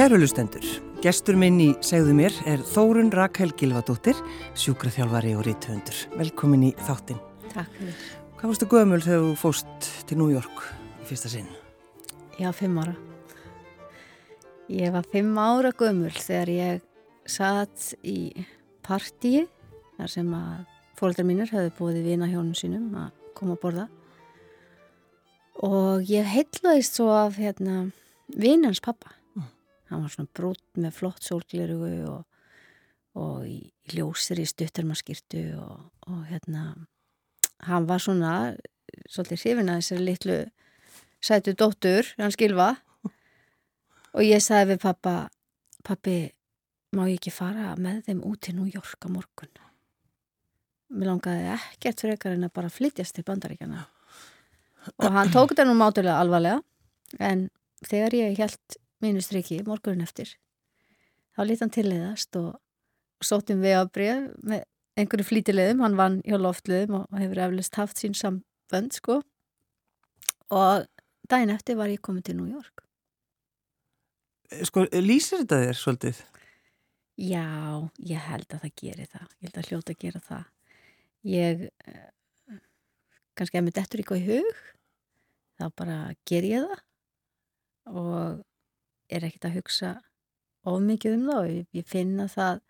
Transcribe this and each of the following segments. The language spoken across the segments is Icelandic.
Kærulustendur, gestur minn í segðu mér er Þórun Rakel Gilvadóttir, sjúkraþjálfari og rítuhundur. Velkomin í þáttin. Takk fyrir. Hvað fórstu gömul þegar þú fóst til New York í fyrsta sinn? Já, fimm ára. Ég var fimm ára gömul þegar ég satt í partíi þar sem að fólkdrar mínir hefði búið vina hjónum sínum að koma að borða og ég heitlaðist svo af hérna, vinans pappa hann var svona brútt með flott sólglerugu og, og í, í ljósir í stuttarmaskirtu og, og hérna hann var svona svolítið hrifin að þessari litlu sætu dóttur, hann skilfa og ég sagði við pappa pappi, má ég ekki fara með þeim út til New York á morgun? Mér langaði ekkert frekar en að bara flytjast til bandaríkjana og hann tók þetta nú mátulega alvarlega en þegar ég held mínustriki morgunin eftir. Þá lítið hann tilliðast og, og sóttum við að breyð með einhverju flítilegum, hann vann hjá loftlegum og hefur eflust haft sín sambönd sko. Og daginn eftir var ég komið til New York. Eh, Sko, lýsir þetta þér svolítið? Já, ég held að það gerir það. Ég held að hljóta að gera það. Ég eh, kannski ef mér dettur eitthvað í hug þá bara ger ég það. Og er ekkert að hugsa of mikið um það og ég, finna það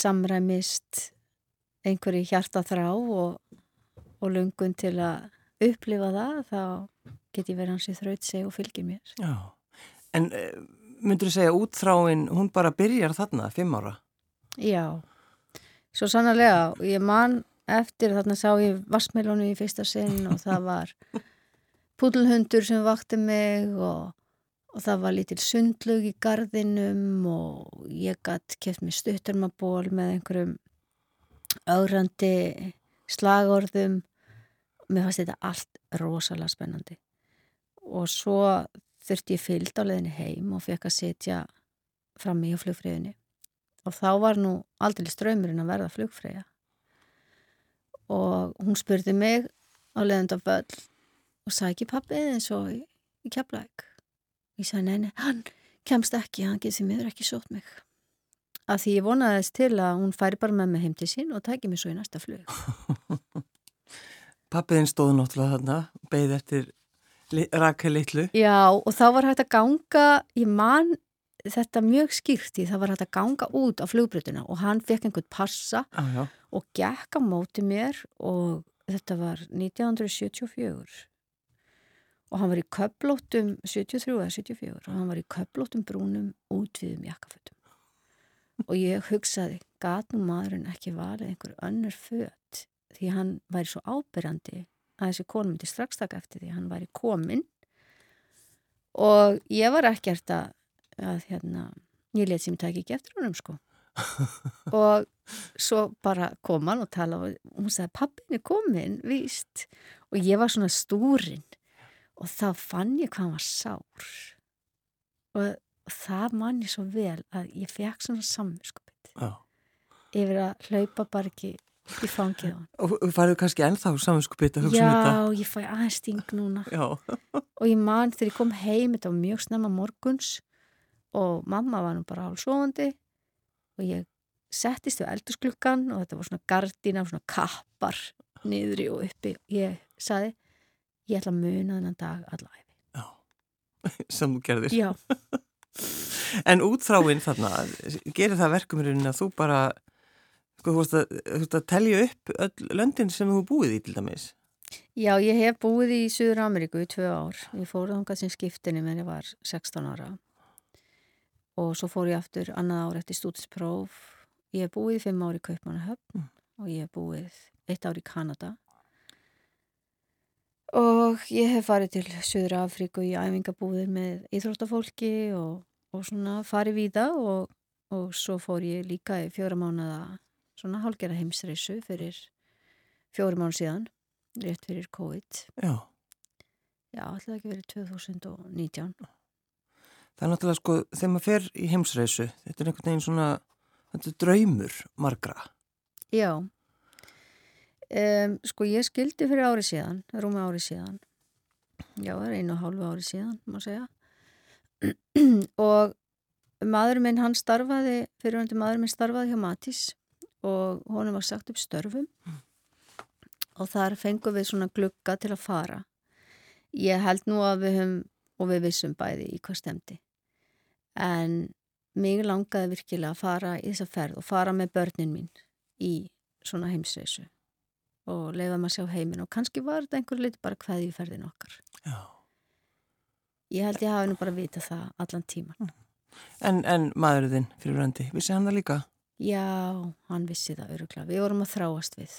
samræmist einhverju hjarta þrá og, og lungun til að upplifa það þá get ég verið hans í þraut seg og fylgir mér Já. En uh, myndur þú segja útþráin, hún bara byrjar þarna, fimm ára? Já, svo sannarlega og ég man eftir þarna sá ég vassmelónu í fyrsta sinn og það var púdlhundur sem vakti mig og, og það var lítil sundlug í gardinum og ég gætt keft mér stuttarmaból með einhverjum augrandi slagorðum. Mér fannst þetta allt rosalega spennandi. Og svo þurfti ég fylgd á leðinni heim og fekk að setja frammi á flugfröðinni og þá var nú aldrei ströymurinn að verða flugfröða og hún spurði mig á leðand af börn og sagði ekki pappið eins og í, í keflæk ég sagði neini, hann kemst ekki hann getur því miður ekki sótt mig að því ég vonaðist til að hún færi bara með mig heim til sín og tæki mig svo í næsta flug Pappiðin stóð náttúrulega þarna, beigð eftir li Rakel litlu. Já, og þá var hægt að ganga, ég man þetta mjög skýrt í, það var hægt að ganga út á flugbrutuna og hann fekk einhvern passa já. og gekk á móti mér og þetta var 1974 og hann var í köplótum 73 eða 74 og hann var í köplótum brúnum útviðum jakkafötum. Og ég hugsaði gat nú maðurinn ekki valið einhver önnur fött því hann væri svo ábyrjandi að þessi konum myndi strax taka eftir því hann væri komin og ég var ekkert að, að hérna, ég let sem tæki ekki eftir honum sko. Og svo bara kom hann og tala og hún sagði pappin er komin, víst. Og ég var svona stúrin og þá fann ég hvað hann var sár og, og það mann ég svo vel að ég fekk svona samvinskupið Já. yfir að hlaupa bara ekki í fangið á hann Og farið kannski ennþá samanskupið um. Já, ég fæ aðeins sting núna Já. og ég man þegar ég kom heim þetta var mjög snemma morguns og mamma var nú bara hálfsofandi og ég settist við eldursklukan og þetta var svona gardina svona kappar niðri og uppi ég saði, ég ætla að muna þennan dag allæfi Sem þú gerðir. En útþráin þarna, gerir það verkumurinn að þú bara, sko, þú veist að, að telja upp öll löndin sem þú búið í til dæmis. Já, ég hef búið í Suður Ameríku í tvö ár. Ég fór þangað sem skiptinni menn ég var 16 ára og svo fór ég aftur annað ár eftir stúdinspróf. Ég hef búið fimm ár í Kaupmannahöfn og ég hef búið eitt ár í Kanada og ég hef farið til Suður Afríku í æfingabúðir með íþróttafólki og, og svona farið víða og, og svo fór ég líka í fjóra mánuða svona hálgera heimsreisu fyrir fjóra mánu síðan rétt fyrir COVID Já. já, alltaf ekki verið 2019 Það er náttúrulega sko, þegar maður fer í heimsreisu, þetta er einhvern veginn svona, þetta er draumur margra. já um, sko ég skildi fyrir ári síðan rúmi ári síðan. Já, það er einu og hálfu ári síðan má segja. Og maðurinn minn hann starfaði, fyrirvændi maðurinn minn starfaði hjá Matís og honum var sagt upp störfum. Og þar fengum við svona glugga til að fara. Ég held nú að við höfum, og við vissum bæði í hvað stemdi, en mig langaði virkilega að fara í þessa ferð og fara með börnin mín í svona heimsreysu og leiða maður að sjá heiminn og kannski var þetta einhver lit bara hvað í ferðin okkar. Já. Ég held ég hafi nú bara vitað það allan tíman. En, en maðurinn fyrir röndi, vissi hann það líka? Já, hann vissi það öruglega. Við vorum að þráast við.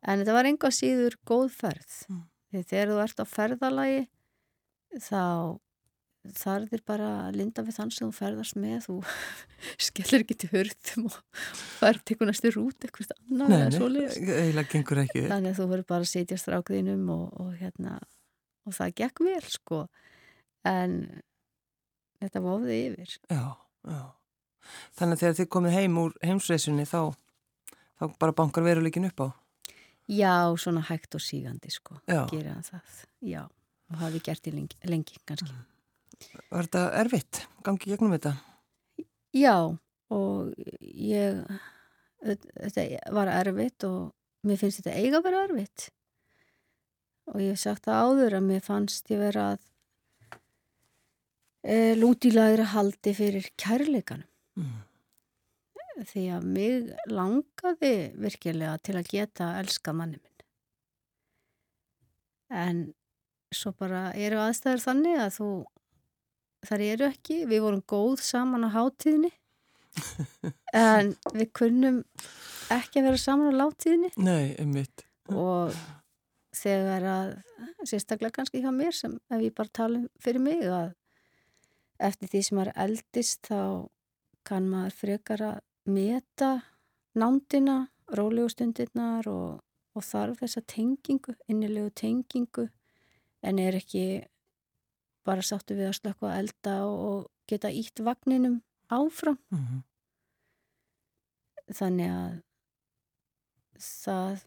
En þetta var enga síður góð ferð. Mm. Þegar þú ert á ferðalagi þá þarf þér bara að linda við þann sem þú ferðast með. Þú skellir ekki til hörðum og fær tekur næstu rút eitthvað annar svoleiðis. eiginlega gengur ekki. Þannig að þú verður bara að setja strákðinum og, og hérna og það gekk vel sko. En þetta vofði yfir. Já, já. Þannig að þegar þið komið heim úr heimsreisunni þá, þá bara bankar veruleikin upp á? Já, svona hægt og sígandi sko, Já. gera það. Já, og hafi gert í lengi, lengi kannski. Var þetta erfitt? Gangi gegnum þetta? Já, og ég, þetta var erfitt og mér finnst þetta eiga að vera erfitt. Og ég hef sagt það áður að mér fannst ég vera að e, lútilagra haldi fyrir kærleikanum. Mm. Því að mig langaði virkilega til að geta elska manni minn. En svo bara eru aðstæður þannig að þú, þar eru ekki, við vorum góð saman á hátíðinni. En við kunnum ekki að vera saman á látíðinni Nei, einmitt. og þegar að, sérstaklega kannski hjá mér sem ef ég bara tala um fyrir mig að eftir því sem maður eldist þá kann maður frekar að meta nándina, rólegu stundirnar og, og þarf þessa tengingu, innilegu tengingu. En er ekki bara sáttu við að slökka elda og geta ítt vagninum áfram Mm -hmm. þannig að það,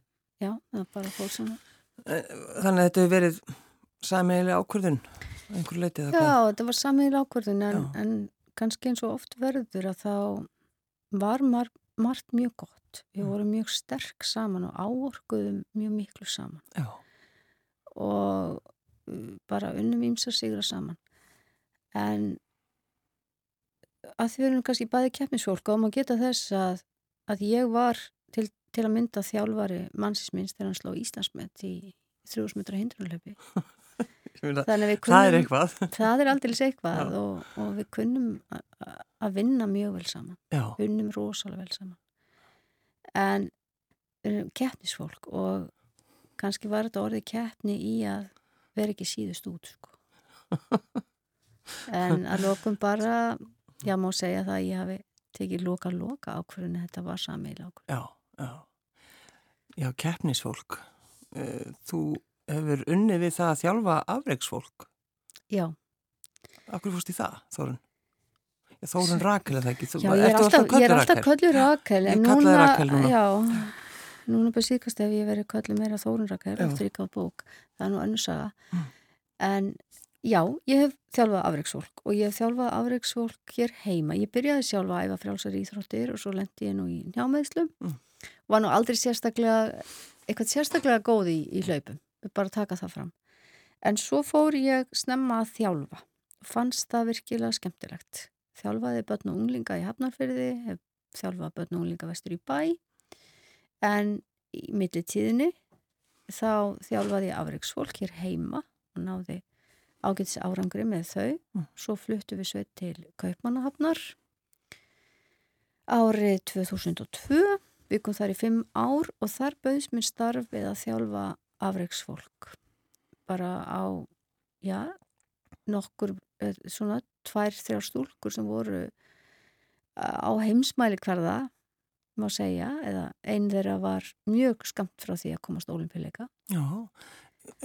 já, það bara fór svona Þannig að þetta hefur verið sæmiðilega ákvörðun á einhverju leiti eða Já, hvað? þetta var samiðil ákvörðun en, en kannski eins og oft verður að þá var mar margt mjög gott. Við Mm. vorum mjög sterk saman og áorkuðum mjög miklu saman Já. og bara unnum ímsa sigra saman. En að því við erum kannski bæði keppnisfólk og maður geta þess að, að ég var til, til að mynda þjálfari mannsins þegar hann sló Íslandsmet í 3000 metra hindrunlöfi. Meina, Þannig að við það er kunnum- eitthvað. Það er aldrei eitthvað og, og við kunnum að vinna mjög vel saman, Já, unnum rosalega vel saman. En erum keppnisfólk og kannski var þetta orðið keppni í að vera ekki síðust út, sko. En að lokum bara, já má segja það að ég hafi tekið loka-loka ákvörðinu, þetta var sammeil ákvörðinu. já, já. Já, keppnisfólk. Eh, Þú hefur unnið við það að þjálfa afreiksfólk. Já, Akkur fórst í það, Þórun? Þórun Rakel er það ekki. Þú, já ég er alltaf, alltaf Rakel? köllu Rakel, en núna. já, núna bara síkast ef ég verið köllu meira Þórun Rakel Já. eftir ekki á bók, það er nú önnur saga. Mm. En já, ég hef þjálfað afreiksfólk og ég hef þjálfað afreiksfólk hér heima. Ég byrjaði sjálfa að æfa frjálsar íþróttir og svo lendi ég nú í njámeðslum. Mm. Var nú aldrei sérstaklega, eitthvað sérstaklega góð í, í hlaupum, bara taka það fram. En svo fór ég snemma að þjálfa og fannst það virkilega skemmtilegt. Þjálfaði börn og unglinga í Hafnarfyrði, hef þjálfað börn og unglinga vestur í bæ, en í milli tíðinni þá þjálfaði ég afreiksfólk hér heima og náði ágætis árangri með þau. Mm. Svo fluttu við sveit til Kaupmannahafnar árið 2002, byggum þar í fimm ár og þar bauðs mér starf við að þjálfa afreiksfólk bara á, já, nokkur, eh, svona tvær, þrjár stúlkur sem voru eh, á heimsmæli hverða, má segja, eða einn þeirra var mjög skamt frá því að komast ólimpíuleika. Já,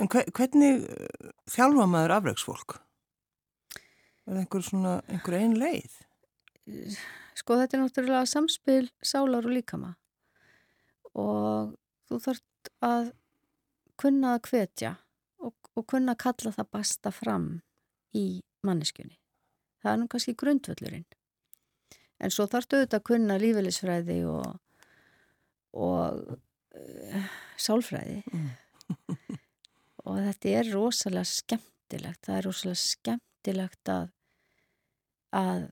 en hve- hvernig eh, þjálfa maður afreiksfólk? Er það einhver svona, einhver ein leið? Sko þetta er náttúrulega samspil sálar og líkama og þú þarft að kunna að hvetja og, og kunna að kalla það basta fram í manneskjunni. Það er nú kannski grundvöllurinn. En svo þarftu auðvitað að kunna lífeylisfræði og, og uh, sálfræði. Mm. og þetta er rosalega skemmtilegt. Það er rosalega skemmtilegt að, að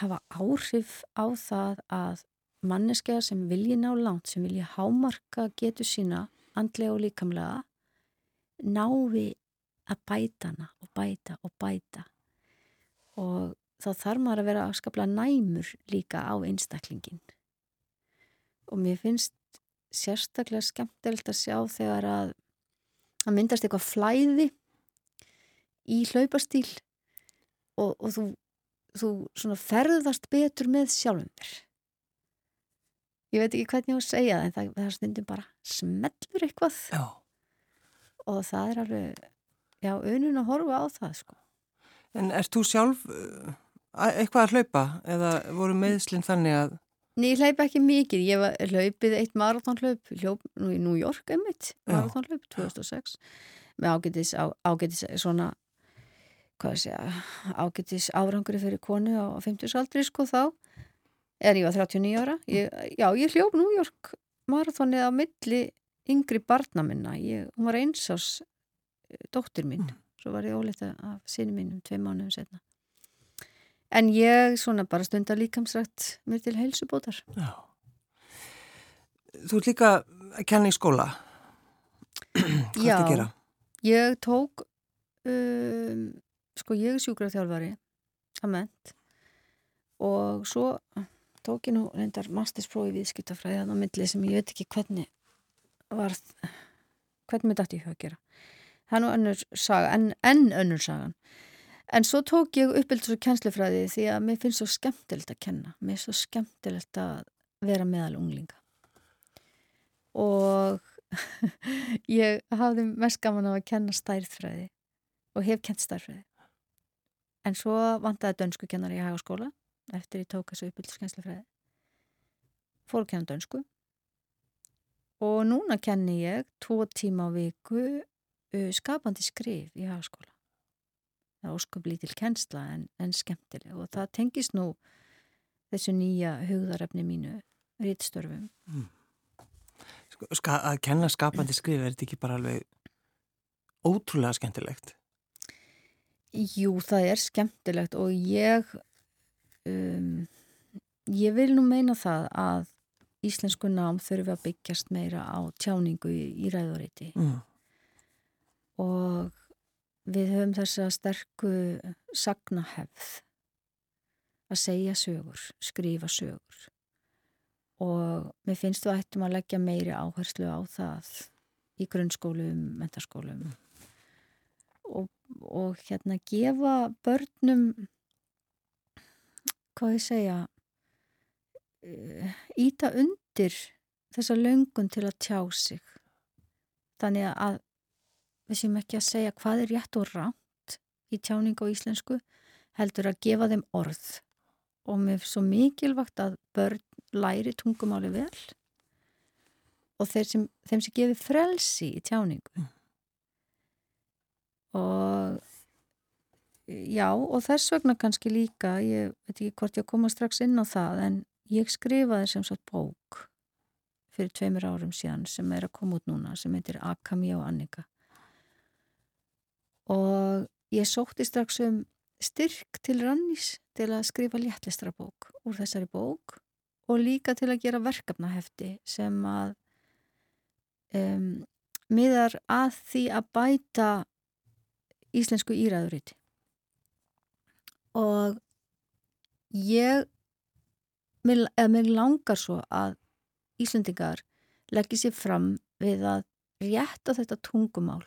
hafa áhrif á það að manneskja sem vilji ná langt, sem vilji hámarka getur sína andlega og líkamlega návi að bæta hana og bæta og bæta og þá þarf maður að vera afskaplega næmur líka á einstaklingin og mér finnst sérstaklega skemmtilegt að sjá þegar að það myndast eitthvað flæði í hlaupastíl og, og þú, þú ferðast betur með sjálfum þér ég veit ekki hvernig ég á að segja það en það, það stundum bara smellur eitthvað Já. og það er alveg já, unun að horfa á það sko. En erst þú sjálf uh, eitthvað að hlaupa? Eða voru meðslinn þannig að Ný, ég hlaupa ekki mikið, ég var hlaupið eitt marathónhlaup, hljóp nú í New York einmitt, marathónhlaup 2006 með ágætis, á, ágætis svona hvað sé að ágætis árangri fyrir konu á 50 aldri sko þá. En ég var 39 ára. Ég, já, ég hljóf New York marathónið á milli yngri barna minna. Ég, hún var einsás eh, dóttir mín, mm. svo var ég ólita af sinni mín um tvei mánuðum setna en ég svona bara stundar líkamsrætt mér til heilsubótar. Já. Þú ert líka að kenna í skóla Hvað Já, er að gera? ég tók um, sko ég er sjúkraþjálfari að ment og svo tók ég nú reyndar mastersprófi viðskiptafræði þannig á milli sem ég veit ekki hvernig var hvernig mér dætti ég að gera. Það er nú önnur saga, en, en önnur sagan en svo tók ég uppbyldur og kennslufræði því að mér finnst svo skemmtilegt að kenna. Mér finnst svo skemmtilegt að vera meðal unglinga. Og ég hafði mest gaman á að kenna stærðfræði og hef kent stærðfræði. En svo vantaði dönsku kennar í hagaskóla eftir ég tók þessu uppbyldskænslefræði fór að kenna dönsku. Og núna kenni ég tvo tíma á viku uh, skapandi skrif í hagaskóla það er ósköp lítil kennsla en, en skemmtileg og það tengist nú þessu nýja hugðarefni mínu rítstörfum mm. Sko, ska, að kenna skapandi skrif er þetta ekki bara alveg ótrúlega skemmtilegt Jú, það er skemmtilegt og ég um, ég vil nú meina það að íslensku nám þurfi að byggjast meira á tjáningu í, í ræðuríti mm. og við höfum þessa sterku sagnahefð að segja sögur, skrifa sögur. Og mér finnst þú ættum að leggja meiri áherslu á það í grunnskólum, mentarskólum og, og hérna gefa börnum hvað ég segja íta eh, undir þessa löngun til að tjá sig. Þannig að við séum ekki að segja hvað er rétt og ránt í tjáning á íslensku heldur að gefa þeim orð. Og er svo mikilvægt að börn læri tungumáli vel og sem, þeim sem gefi frelsi í tjáningu. Mm. og Já og þess vegna kannski líka, ég veit ekki hvort ég koma strax inn á það en ég skrifaði sem sagt bók fyrir tveimur árum síðan sem er að koma út núna sem heitir Akami og Annika og ég sótti strax um styrk til Rannís til að skrifa léttlistra bók úr þessari bók og líka til að gera verkefnahefti sem að um, miðar að því að bæta íslensku íræðuriti. Og ég eða mér langar svo að Íslandingar leggja sér fram við að rétta þetta tungumál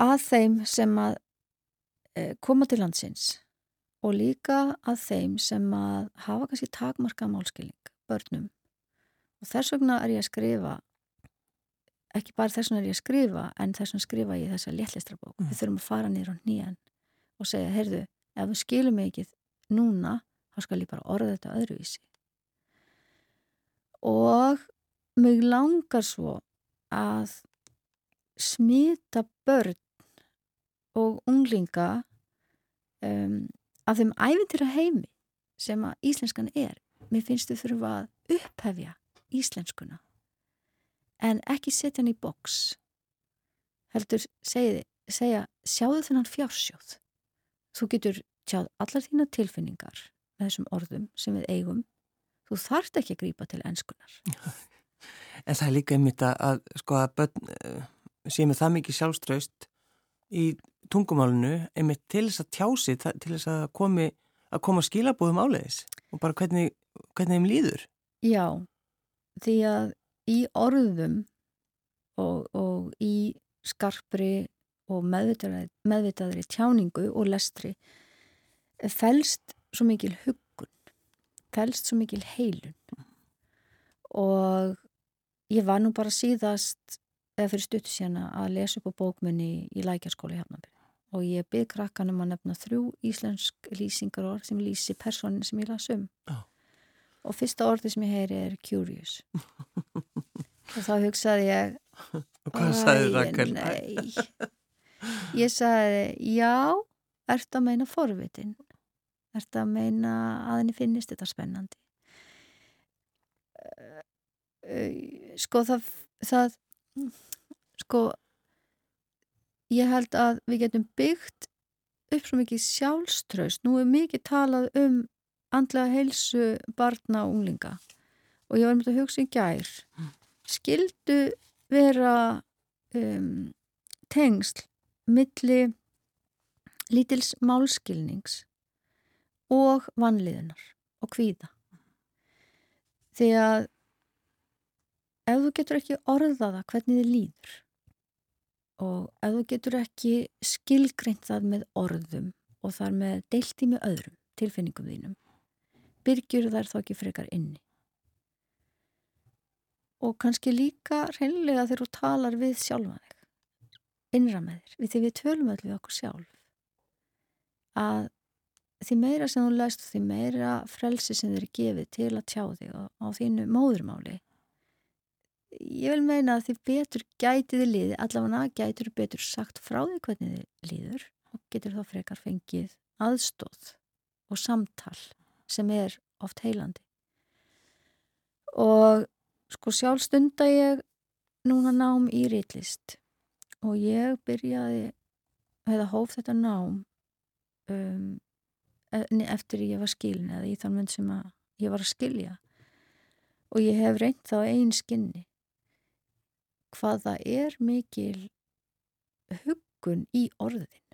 að þeim sem að e, koma til landsins og líka að þeim sem að hafa kannski takmarka málskilning, börnum og þess vegna er ég að skrifa ekki bara þess vegna er ég að skrifa en þess vegna skrifa ég þessa léttlistrabók mm. við þurfum að fara nýra á nýjan og segja, heyrðu, ef þú skilur mig ekki núna, þá skal ég bara orða þetta öðruvísi. Og mig langar svo að smita börn og unglinga um, af þeim æfintir að heimi sem að íslenskan er. Mér finnst þau þurfa að upphefja íslenskuna. En ekki setja hann í boks heldur segja, segja sjáðu þennan fjársjóð. Þú getur tjáð allar þína tilfinningar með þessum orðum sem við eigum. Þú þarft ekki að grýpa til ennskunar En það er líka einmitt að, sko, að börn uh, sé með það mikið sjálfströst í tungumálunu einmitt til þess að tjási, til þess að komi að koma skilabúðum áleiðis og bara hvernig, hvernig þeim líður. Já, því að í orðum og, og í skarpri og meðvitaðri, meðvitaðri tjáningu og lestri fælst svo mikil huggun, fælst svo mikil heilun og ég var nú bara síðast eða fyrir stuttu síðan að lesa upp á bókmunni í lækjaskóli Hafnabri og ég byrð krakkanum að nefna þrjú íslensk lýsingar orð sem lýsi personin sem ég las um. Oh. og fyrsta orði sem ég heyri er curious. Og þá hugsaði ég og hvað sagði Rakel? Nei. Ég sagði já ert að meina forvitin? Ert að meina að henni finnist þetta spennandi? Sko það, það sko ég held að við getum byggt upp svo mikið sjálfströst nú er mikið talað um andlega heilsu barna og unglinga. Og ég var með þetta að hugsa í gær skildu vera um, tengsl milli lítils málskilnings og vanliðunar og kvíða. Því að ef þú getur ekki orðaða hvernig þið líður og ef þú getur ekki skilgreint það með orðum og þar með deilti með öðrum tilfinningum þínum byrgjur þær þá ekki frekar inni. Og kannski líka reynlega þegar þú talar við sjálfa þig innra með þér við því við tölum öll við okkur sjálf að því meira sem þú læst því meira frelsi sem þér er gefið til að tjá þig á þínu móðurmáli ég vil meina að því betur gætið þið liði, allavega gætur betur sagt frá því hvernig þið líður og getur þá frekar fengið aðstóð og samtal sem er oft heilandi. Og sko sjálf stunda ég núna nám í reytlist og ég byrjaði eða hóf þetta nám um, e, eftir ég var skilin eða í þann mynd sem ég var að skilja. Og ég hef reynt þá einn skinni hvað það er mikil huggun í orðin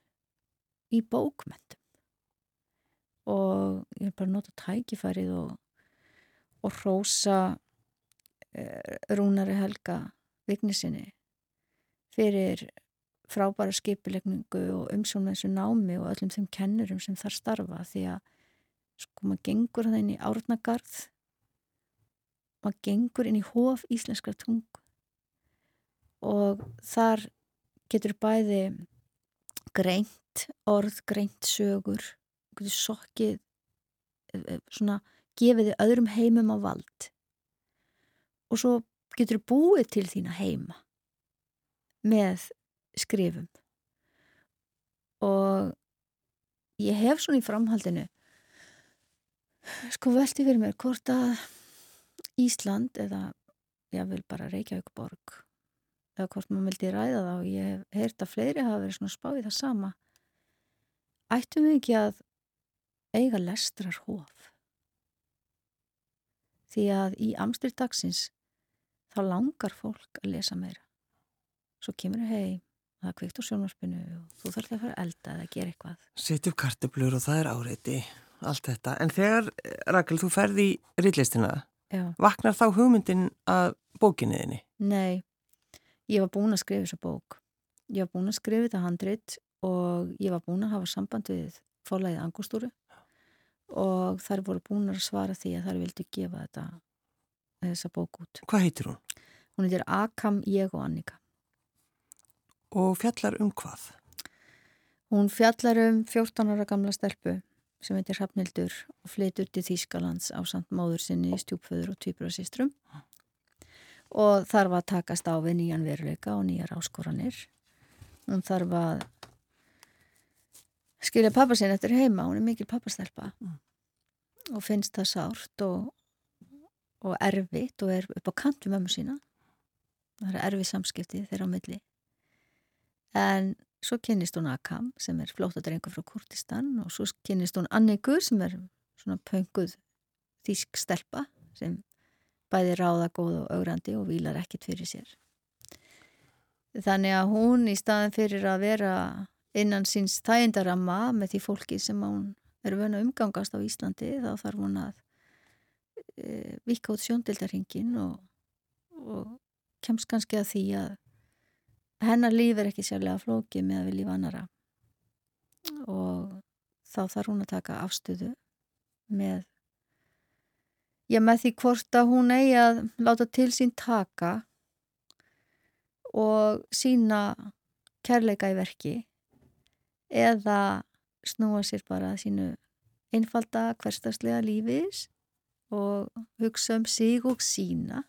í bókmyndum og ég er bara að nota tækifærið og, og rósa eh, Rúnari Helga Vignisinni fyrir frábæra skipilegningu og umsjónu þessu námi og öllum þeim kennurum sem þar starfa því að sko maður gengur það inn í árnagarð maður gengur inn í hóf íslenskra tungu og þar getur bæði greint orð, greint sögur getur sokkið eh, eh, svona gefiði öðrum heimum á vald. Og svo getur búið til þína heima með skrifum. Og ég hef svona í framhaldinu sko veldi fyrir mér hvort að Ísland eða ég vil bara Reykjavík borg eða hvort maður vildi ræða það og ég hef heyrt að fleiri hafa verið svona spáið það sama. Ættum við ekki að eiga lestrar hóf því að í amstir dagsins þá langar fólk að lesa meira. Svo kemur þau heim það er kvikt á sjónvarpinu og þú þarf að fara elda eða gera eitthvað. Setja upp karteblur og það er áreiti allt þetta, en þegar Rakel, þú ferði í rýtlistina vaknar þá hugmyndin að bókinniðinni? Nei Ég var búin að skrifa þessa bók. Ég var búin að skrifa þetta handrit og ég var búin að hafa samband við fórlæðið angustúru og þær voru búin að svara því að þær vildi gefa þetta þessa bók út. Hvað heitir hún? Hún heitir Akam, ég og Annika. Og fjallar um hvað? Hún fjallar um 14 ára gamla stelpu sem heitir Hrafnildur og flytur til Þýskalands á samt móður sinni í stjúpföður og týpurasýstrum og þarf að takast á við nýjan veruleika og nýjar áskoranir. Hún þarf að skilja pappa sinni eftir heima, hún er mikil pappastelpa. Mm. og finnst það sárt og, og erfitt og er upp á kant við mömmu sína. Það er erfið samskipti þeirra á milli. En svo kynnist hún Akam sem er flóttadrengur frá Kurtistan og svo kynnist hún Annigur sem er svona pönguð þýsk stelpa sem bæði ráða góð og augrandi og vilar ekkit fyrir sér. Þannig að hún í staðin fyrir að vera innan síns þægindaramma með því fólki sem hún er vöna umgangast á Íslandi þá þarf hún að e, vika út sjóndildarhingin og, og kemst kannski að því að hennar líf er ekki sérlega flóki með að við líf annara og þá þarf hún að taka afstöðu með já með því hvort að hún eigi að láta til sín taka og sína kærleika í verki eða snúa sér bara sínu einfalda hverstagslega lífis og hugsa um sig og sína.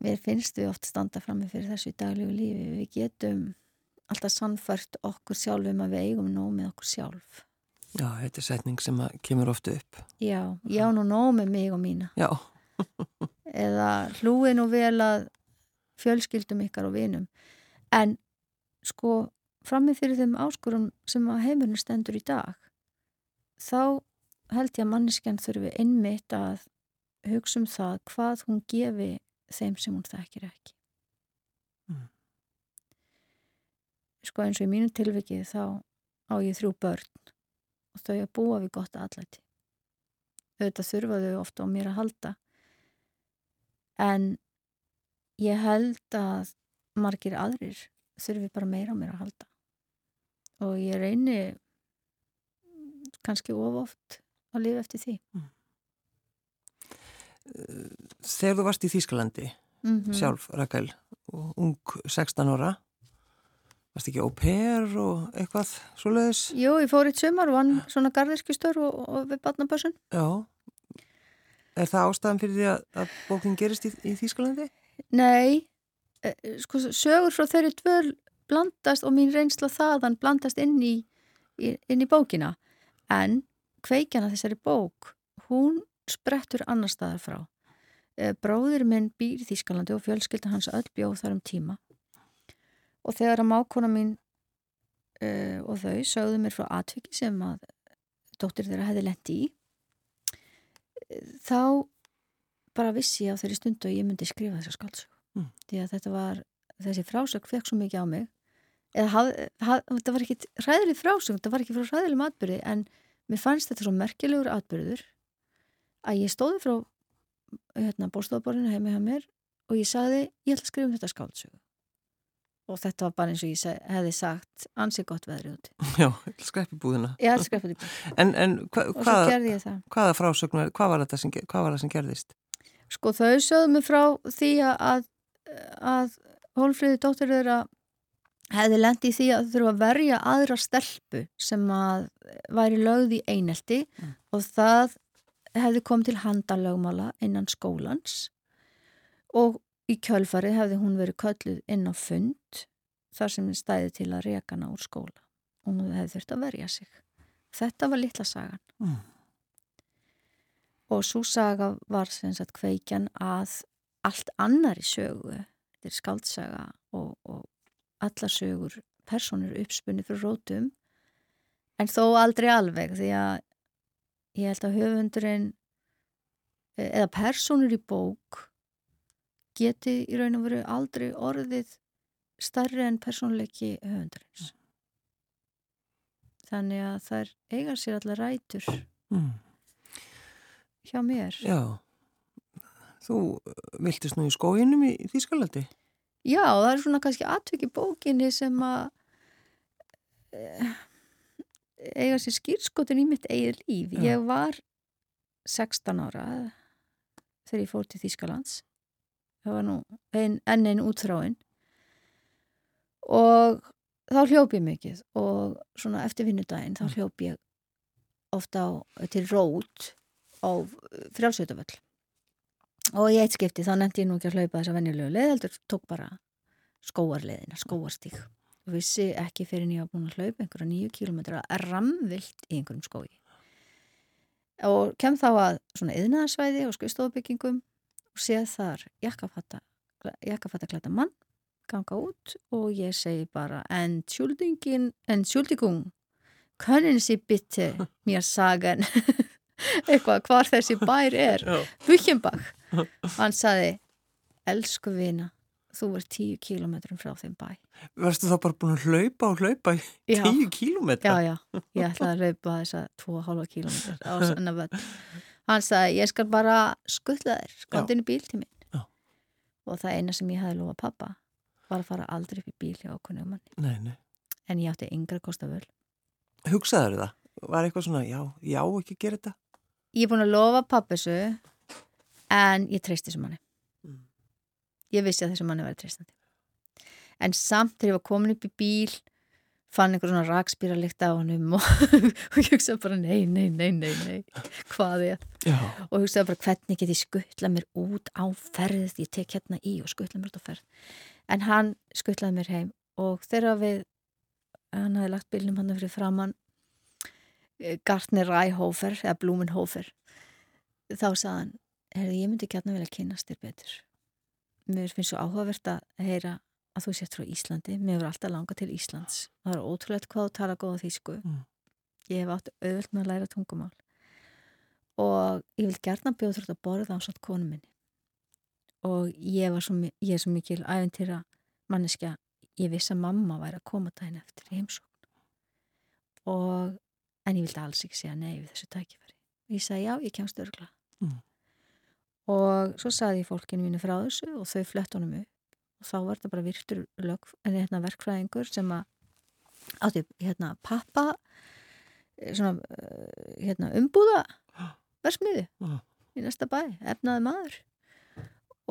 Mér finnst við oft standa fram með fyrir þessu í daglegu lífi. Við getum alltaf sannfært okkur sjálf um að við eigum nóg með okkur sjálf Já, þetta er setning sem kemur ofta upp. Já, já nú nóg með mig og mína Já. eða hlúi nú vel að fjölskyldum ykkar og vinum en sko frammi fyrir þeim áskorum sem að heimurinn stendur í dag þá held ég að manneskjan þurfi einmitt að hugsa um það hvað hún gefi þeim sem hún þekkir ekki Mm. sko eins og í mínu tilviki þá á ég þrjú börn og þau að búa við gott allæti auðvitað þurfa þau ofta á mér að halda. En ég held að margir aðrir þurfi bara meira á mér að halda. Og ég reyni kannski of oft að lifa eftir því. Þegar þú varst í Þýskalandi mm -hmm. sjálf, Rakel, ung 16 ára, varst ekki pair og eitthvað svoleiðis? Jú, ég fór eitt sumar og vann svona garðirkjustur og, og við batnabössun Já. Er það ástæðan fyrir því að, að bókin gerist í, í Þýskalandi? Nei, eh, sko sögur frá þeirri dvöl blandast og mín reynsla þaðan blandast inn í, inn í bókina en kveikjana þessari bók hún sprettur annar staðar frá Eh, bróðir minn býr í Þýskalandi og fjölskylda hans öll bjóð þar um tíma og þegar að mákona mín uh, og þau sögðu mér frá atviki sem að dóttir þeirra hefði lendi í þá bara vissi ég á þeirri stundu að ég myndi skrifa þessa skáldsögu. Mm. því að þetta var þessi frásög fekk svo mikið á mig. Eða haf, haf, þetta var ekki ræðileg frásög, þetta var ekki frá ræðilegum atbyrði en mér fannst þetta svo merkilegur atbyrður að ég stóði frá hérna, bóstofaborinu heimi hjá mér og ég sagði, ég ætla að skrifa um þetta skáldsögu og þetta var bara eins og ég seg, hefði sagt ansið gott veðri úti Já, skrepp í búðina. ætla að skrifa þetta En, en hva, hvaða, hvaða frásögn, hvað var sem, hvað var það sem gerðist? Sko þau sögðu mig frá því að, að Hólfríði dóttir þeirra hefði lendi í því að þau þurfa að verja aðra stelpu sem að væri lögð í einelti Mm. og það hefði komið til handalögmála innan skólans og í kjölfarið hefði hún verið kölluð inn á fund þar sem stæði til að reka hana úr skóla og hún hefði þurft að verja sig. Þetta var litla sagan Mm. og svo saga var sem sagt kveikjan að allt annari sögu þetta er skaldsaga og, og alla sögur personur uppspunni fyrir rótum en þó aldrei alveg því að ég held að höfundurinn eða personur í bók geti í raun og veru aldrei orðið starri en personleiki höfundurins þannig að þær eiga sér allar rætur Mm. hjá mér Já, þú uh, viltist nú í skóginum í, í Þýskalandi? Já, það er svona kannski atviki bókinni sem að eh, eiga sér skýrskotin í mitt eigið líf. Já. Ég var 16 ára þegar ég fór til Þýskalands. Það var nú ein, enn einn útþráin. Og þá hljóp ég mikið og svona eftir vinnudaginn þá hljóp ég ofta á, til rót á frjálsveitavöll og í eitt skipti þá nefndi ég nú ekki að hlaupa þessa venjulegu leið heldur tók bara skóarleiðina, skóarstík og vissi ekki fyrir en ég var búin að hlaupa einhverja nýju kílometra ramvilt í einhverjum skói og kem þá að svona yðnaðarsvæði og skrifstofubyggingum og séð þar jakkafatta jakkafattaklæta mann ganga út og ég segi bara Entschuldigin, Entschuldigung können Sie bitte mér sagan. Eitthvað hvar þessi bær er. Buchenbach. Hann saði elsku vina þú ert tíu kílometrum frá þeim bæ. Varstu þá bara búin að hlaupa og hlaupa í tíu kílometra? já já, ég ætlaði að hlaupa þessa 2,5 kílometrar á sanna völd hann sagði ég skal bara skuttla þér skottinu bíl til minn Já. og það eina sem ég hafði lofa pappa var að fara aldrei upp í bíl hjá okkur manni Nei, nei. en ég átti yngra kosta völ Hugsaður það? Var eitthvað svona, já, já, ekki gera þetta? ég er búin að lofa pappisu en ég treysti þessu manni Mm. ég vissi að þessu manni væri treystandi en samt þegar ég var komin upp í bíl fann einhver svona rakspýra líkt á honum og, ég hugsaði bara nei, nei, nei, nei, nei hvað er? Já. og hugsaði bara hvernig get ég skuttla mér út á ferð ég tek hérna í og skuttla mér út á ferð. En hann skuttlaði mér heim og þegar við hann hafði lagt bílnum hann fyrir framann eh, Gartner Ræhofer eða Blumenhofer þá sagði hann heyrðu, ég myndi gætna vilja kynast þér betur. Mér finnst svo áhugavert að heyra að þú sért frá Íslandi. Mér hefur alltaf langað til Íslands. Það er ótrúlegt hvað þú tala góða þýsku. Mm. ég hef átt auðvöld með að læra tungumál. Og ég vil gerna bjóða þurft að borða á satt konu minni. Og ég var svo, ég er svo mikil æfintýra manneskja. Ég vissi að mamma væri að koma daginn eftir heimsókn. Og en ég vildi alls ekki segja nei við þessu tækifæri. Og ég sagði já, ég kemst örgla Mm. og svo sagði ég fólkinu mínu frá þessu og þau flett honum upp og þá var þetta bara virtur lög, hérna verkfræðingur sem að átti hérna pappa eh, svona eh, hérna umbúða versmiðu Já. í næsta bæ, efnaði maður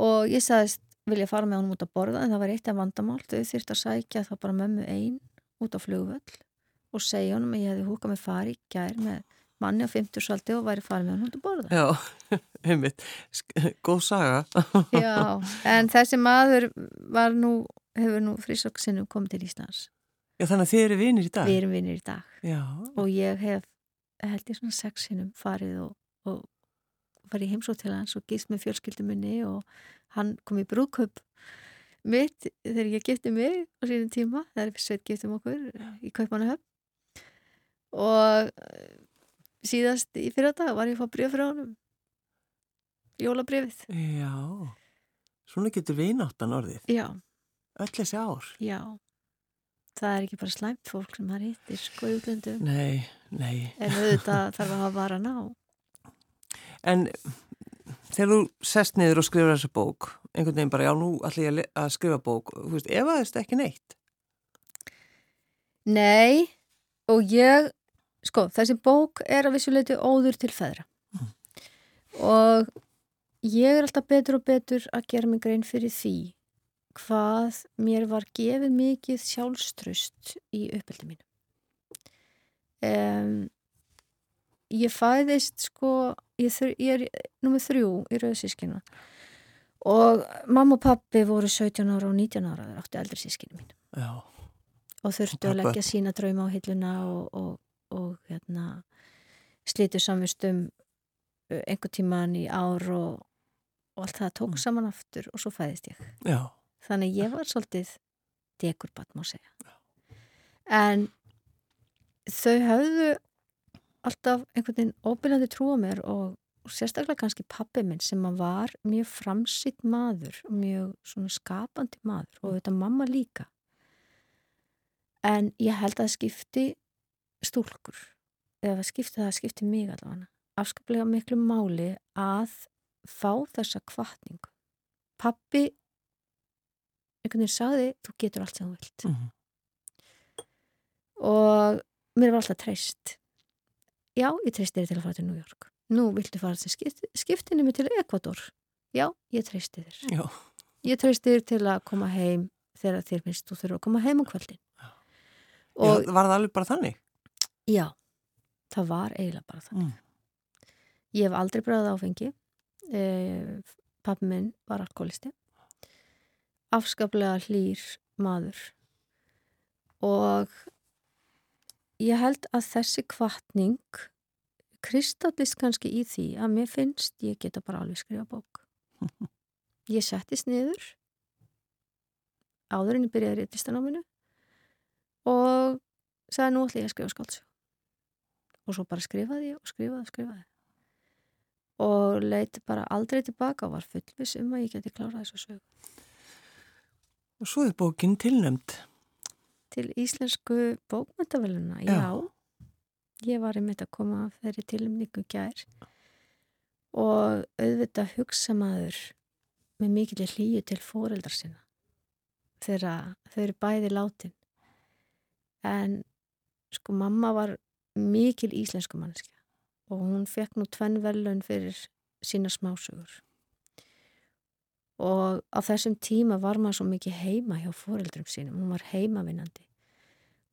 og ég sagðist vilja fara með honum út að borða en það var eitt af vandamál þau þyrft að sækja þá bara mömmu ein út á flugvöll og segja honum að ég hefði húkað með fari í gær með manni á 50 salti og væri farið með honum út að borða Já, einmitt. Sk- Góð saga. Já, en þessi maður var nú, hefur nú frísokk komið til Íslands. Já, þannig að þið eru vinir í dag. Við erum vinnir í dag Já. og ég hef, held ég svona sex sinnum farið og, og farið í heimsótt til hans og gist með fjölskyldumunni og hann kom í brúköp mitt þegar ég gifti mig á sínum tíma, það er sveit giftum okkur í Kaupanahöfn og síðast í fyrir dag var ég að fá brjöf frá honum jólabrjöfið Já. Svona getur vináttan orðið. Já, Öll þessi ár. já það er ekki bara slæmt fólk sem það hittir sko í útlöndum Nei, nei. en auðvitað þarf að hafa varan á En þegar þú sest niður og skrifur þessa bók, einhvern veginn bara, já, nú ætla ég að skrifa bók, þú veist, ef að þetta ekki neitt. Nei, og ég, sko, þessi bók er að vissuleiti óður til feðra. Og ég er alltaf betur og betur að gera mig grein fyrir því hvað mér var gefið mikið sjálfströst í uppeldi mínu. Um, ég fæðist, sko, ég, þr- ég er nummið þrjú í rauðsískina og mamma og pappi voru 17 ára og 19 ára, þeir áttu eldri sískinu mín Já. og þurftu að leggja sína drauma á hilluna og, og, og hérna, slítu samvistum einhver tíman í ár og, og allt það tók Mm. saman aftur og svo fæðist ég. Já. Þannig ég var svolítið dekurbatt má segja. En þau höfðu alltaf einhvern veginn óbyrjandi trú á mér og, og sérstaklega kannski pappi minn sem var mjög framsitt maður og mjög skapandi maður og þetta mamma líka. En ég held að skipti stúlkur, eða það skipti það skipti mig allavega, afskaplega miklu máli að fá þessa kvartningu. Pappi einhvern veginn sagði, þú getur allt sem þú vilt. Mhm. Og mér var alltaf treyst. Já, ég treysti þér til að fara til New York. Nú viltu fara til skipt, skiptinu mig til Ekvator. Já, ég treysti þér. Já. Ég treysti þér til að koma heim þegar þér finnst þú þurfa að koma heim á kvöldin. Og Og var það alveg bara þannig? Já, það var eiginlega bara það. Mm. Ég hef aldrei bræðið áfengi. E, Pappi minn var alkoholisti. Afskaplega hlýr maður. og ég held að þessi kvartning kristallist kannski í því að mér finnst ég geta bara alveg skrifa bók ég settist niður áður en ég byrjaði réttistanáminu og sagði nú ætla ég að skrifa skáldsjó og svo bara skrifaði ég og skrifaði og skrifaði. Og leiti bara aldrei tilbaka og var fullvis um að ég geti klárað þessu sög Og svo er bókin tilnæmt til íslensku bókmyndaveluna, já. já. Ég var einmitt að koma af þeirri tilnæmningu gær. Og auðvitað hugsa maður með mikill hlýju til fóreldrar sinna þegar þau eru bæði látin. En sko mamma var mikil íslensku manneskja og hún fekk nú tvenn velun fyrir sína smásögur. Og á þessum tíma var maður svo mikið heima hjá fóreldrum sínum, hún var heimavinnandi.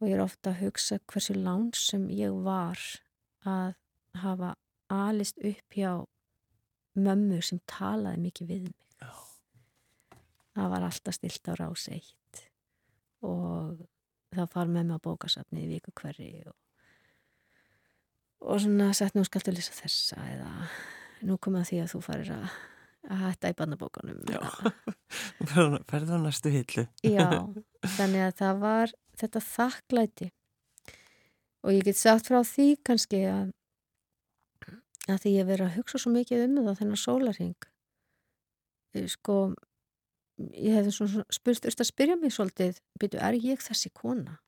Og ég er ofta að hugsa hversu láns sem ég var að hafa alist upp hjá mömmu sem talaði mikið við mig. Já. það var alltaf stilt á rás eitt. Og það far mig á bókasafni í viku hverri og, og svona sett nú skaltu lýsa þessa eða nú kom að því að þú farir að, að hætta í bandabókanum Já, ferðu á næstu hillu. Já, þannig að það var þetta þakklæti. Og ég get sagt frá því kannski að, að því ég verið að hugsa svo mikið um það þennan sólarhing sko ég spurt þurft að spyrja mig svolítið, byrju, er ég þessi kona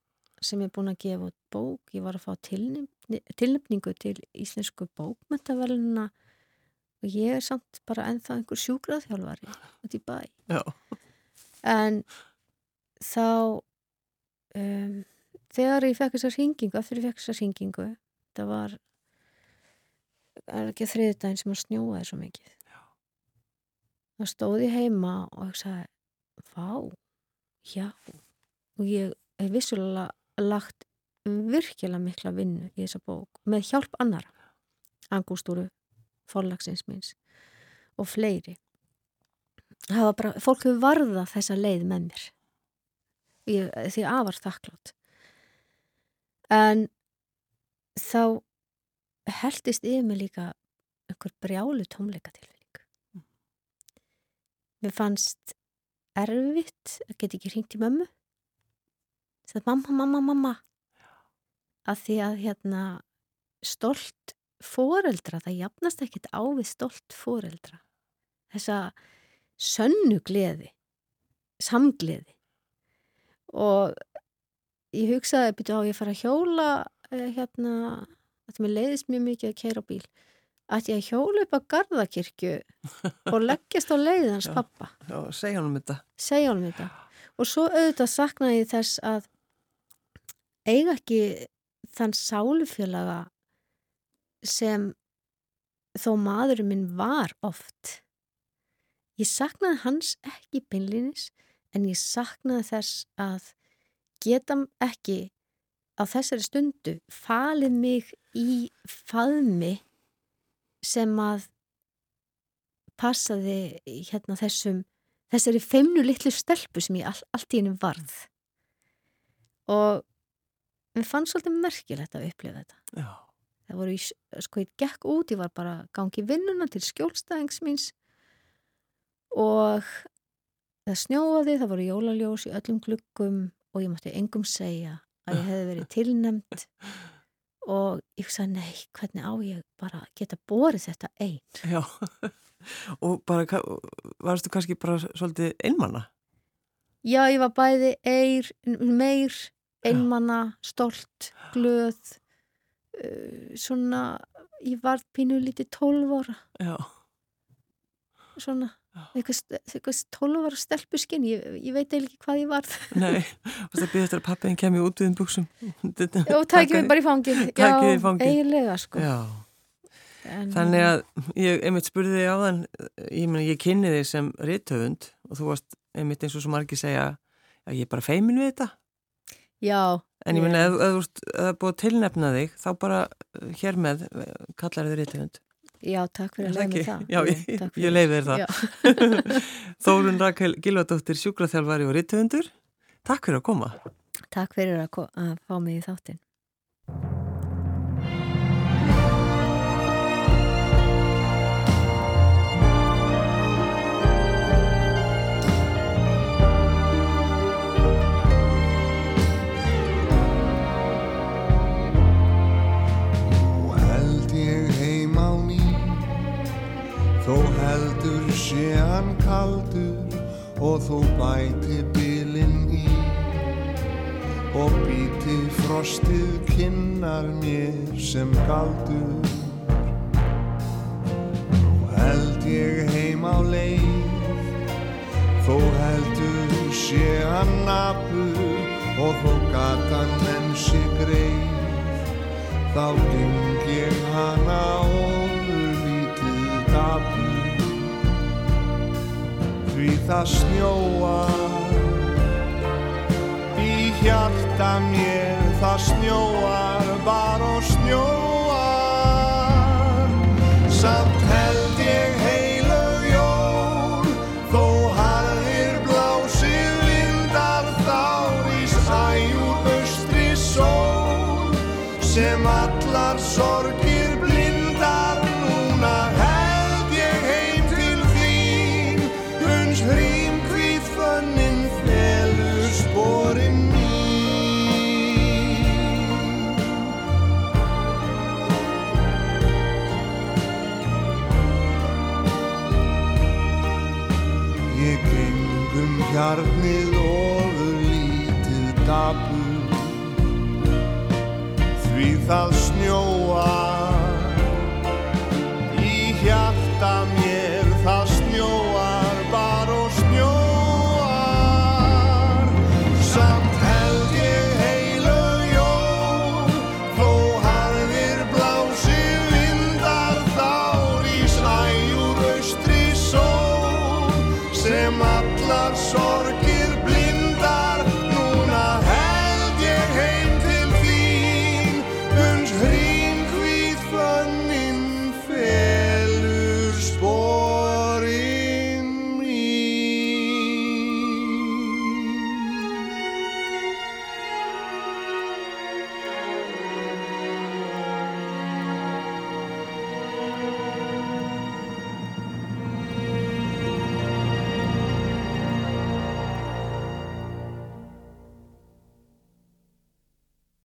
sem er búin að gefa út bók. Ég var að fá tilnefningu til íslensku bókmentaveluna og ég er samt bara ennþá einhver sjúkraðþjálfari út í bæ. Já. en þá um, þegar ég fekk þessar hringingu eftir ég fekk þessar hringingu það var er ekki þriðdægin sem að snjóaði svo mikið. Þá stóð ég heima og hugsaði vá, já. Og ég hef vissulega lagt virkilega mikla vinnu í þessa bók með hjálp annara angústúru, forlagsins minns og fleiri. Bara, fólk hefur varðað þessa leið með mér. Ég, því að var þakklátt en þá heldist yfir mig líka einhver brjálu tómleika tilfinning Mér fannst erfitt að geta ekki hringt í mömmu. Er mamma, mamma, mamma. Að því að hérna stolt foreldra, það jafnast ekkit á við stolt foreldra. Þessa sönnu gleði, samgleði. Og ég hugsaði, byrju á ég að fara að hjóla hérna, þetta með leiðist mjög mikið að keira á bíl ætti ég að hjóla upp á Garðakirkju og leggjast á leiðans Já. pappa Já, segja hann um þetta segja honum þetta og svo auðvitað saknaði ég þess að eiga ekki þann sálufélaga sem þó maðurinn minn var oft. Ég saknaði hans ekki beinlinis en ég saknaði þess að geta ekki á þessari stundu falið mig í faðmi sem að passaði hérna þessum þessari feimnu litlu stelpu sem ég all, allt í henni varð. Og mér fann svolítið merkilegt að upplifa þetta. Já, það voru, í, sko ég gekk út ég var bara gangi vinnuna til skjólstæðings míns og það snjóaði það voru jólaljós í öllum glukkum og ég mátti engum segja að ég hefði verið tilnemt og ég sagði nei, hvernig á ég bara geta borið þetta einn? Já. Og bara, varstu kannski bara svolítið einmanna? Já, ég var bæði eir, meir, einmanna, stolt, glöð, uh, svona, ég var pínu lítið tólf ára, Já, svona, eitthvað, ára stelpuskinn, ég, ég veit eiginlega ekki hvað ég var. nei Varstu að byrja eftir að pappiðin kemur út við um buksum Já, tækið mig bara í fangið. Já, eiginlega, sko. Já, En, þannig að ég einmitt spurði þig á þann ég, meni, ég kynni þig sem rithöfund og þú varst einmitt eins og svo margir segja að ég er bara feimin við þetta Já. en ég ég- meina ef, það er búið að tilnefna þig þá bara uh, hér með uh, kallar þið rithöfund Já, takk fyrir að leiða ekki? það. Já, ég- ég fyrir. leyfi þér það. Þórun Rakel Gilvardóttir sjúkraþjálfari og rithöfundur Takk fyrir að koma Takk fyrir að, að fá mig í þáttinn. Þó heldur sé hann kaldur og þú bæti bilinn í og býti frostið kinnar mér sem galdur. Nú held ég heim á leið, þó heldur sé hann nafur og þó gatan enn sé greið, þá geng ég hana ofur lítið dapur. Því það snjóar í hjarta mér, það snjóar bara og snjóar. Samt hjarnið ofur lítið dapur Því það snjóar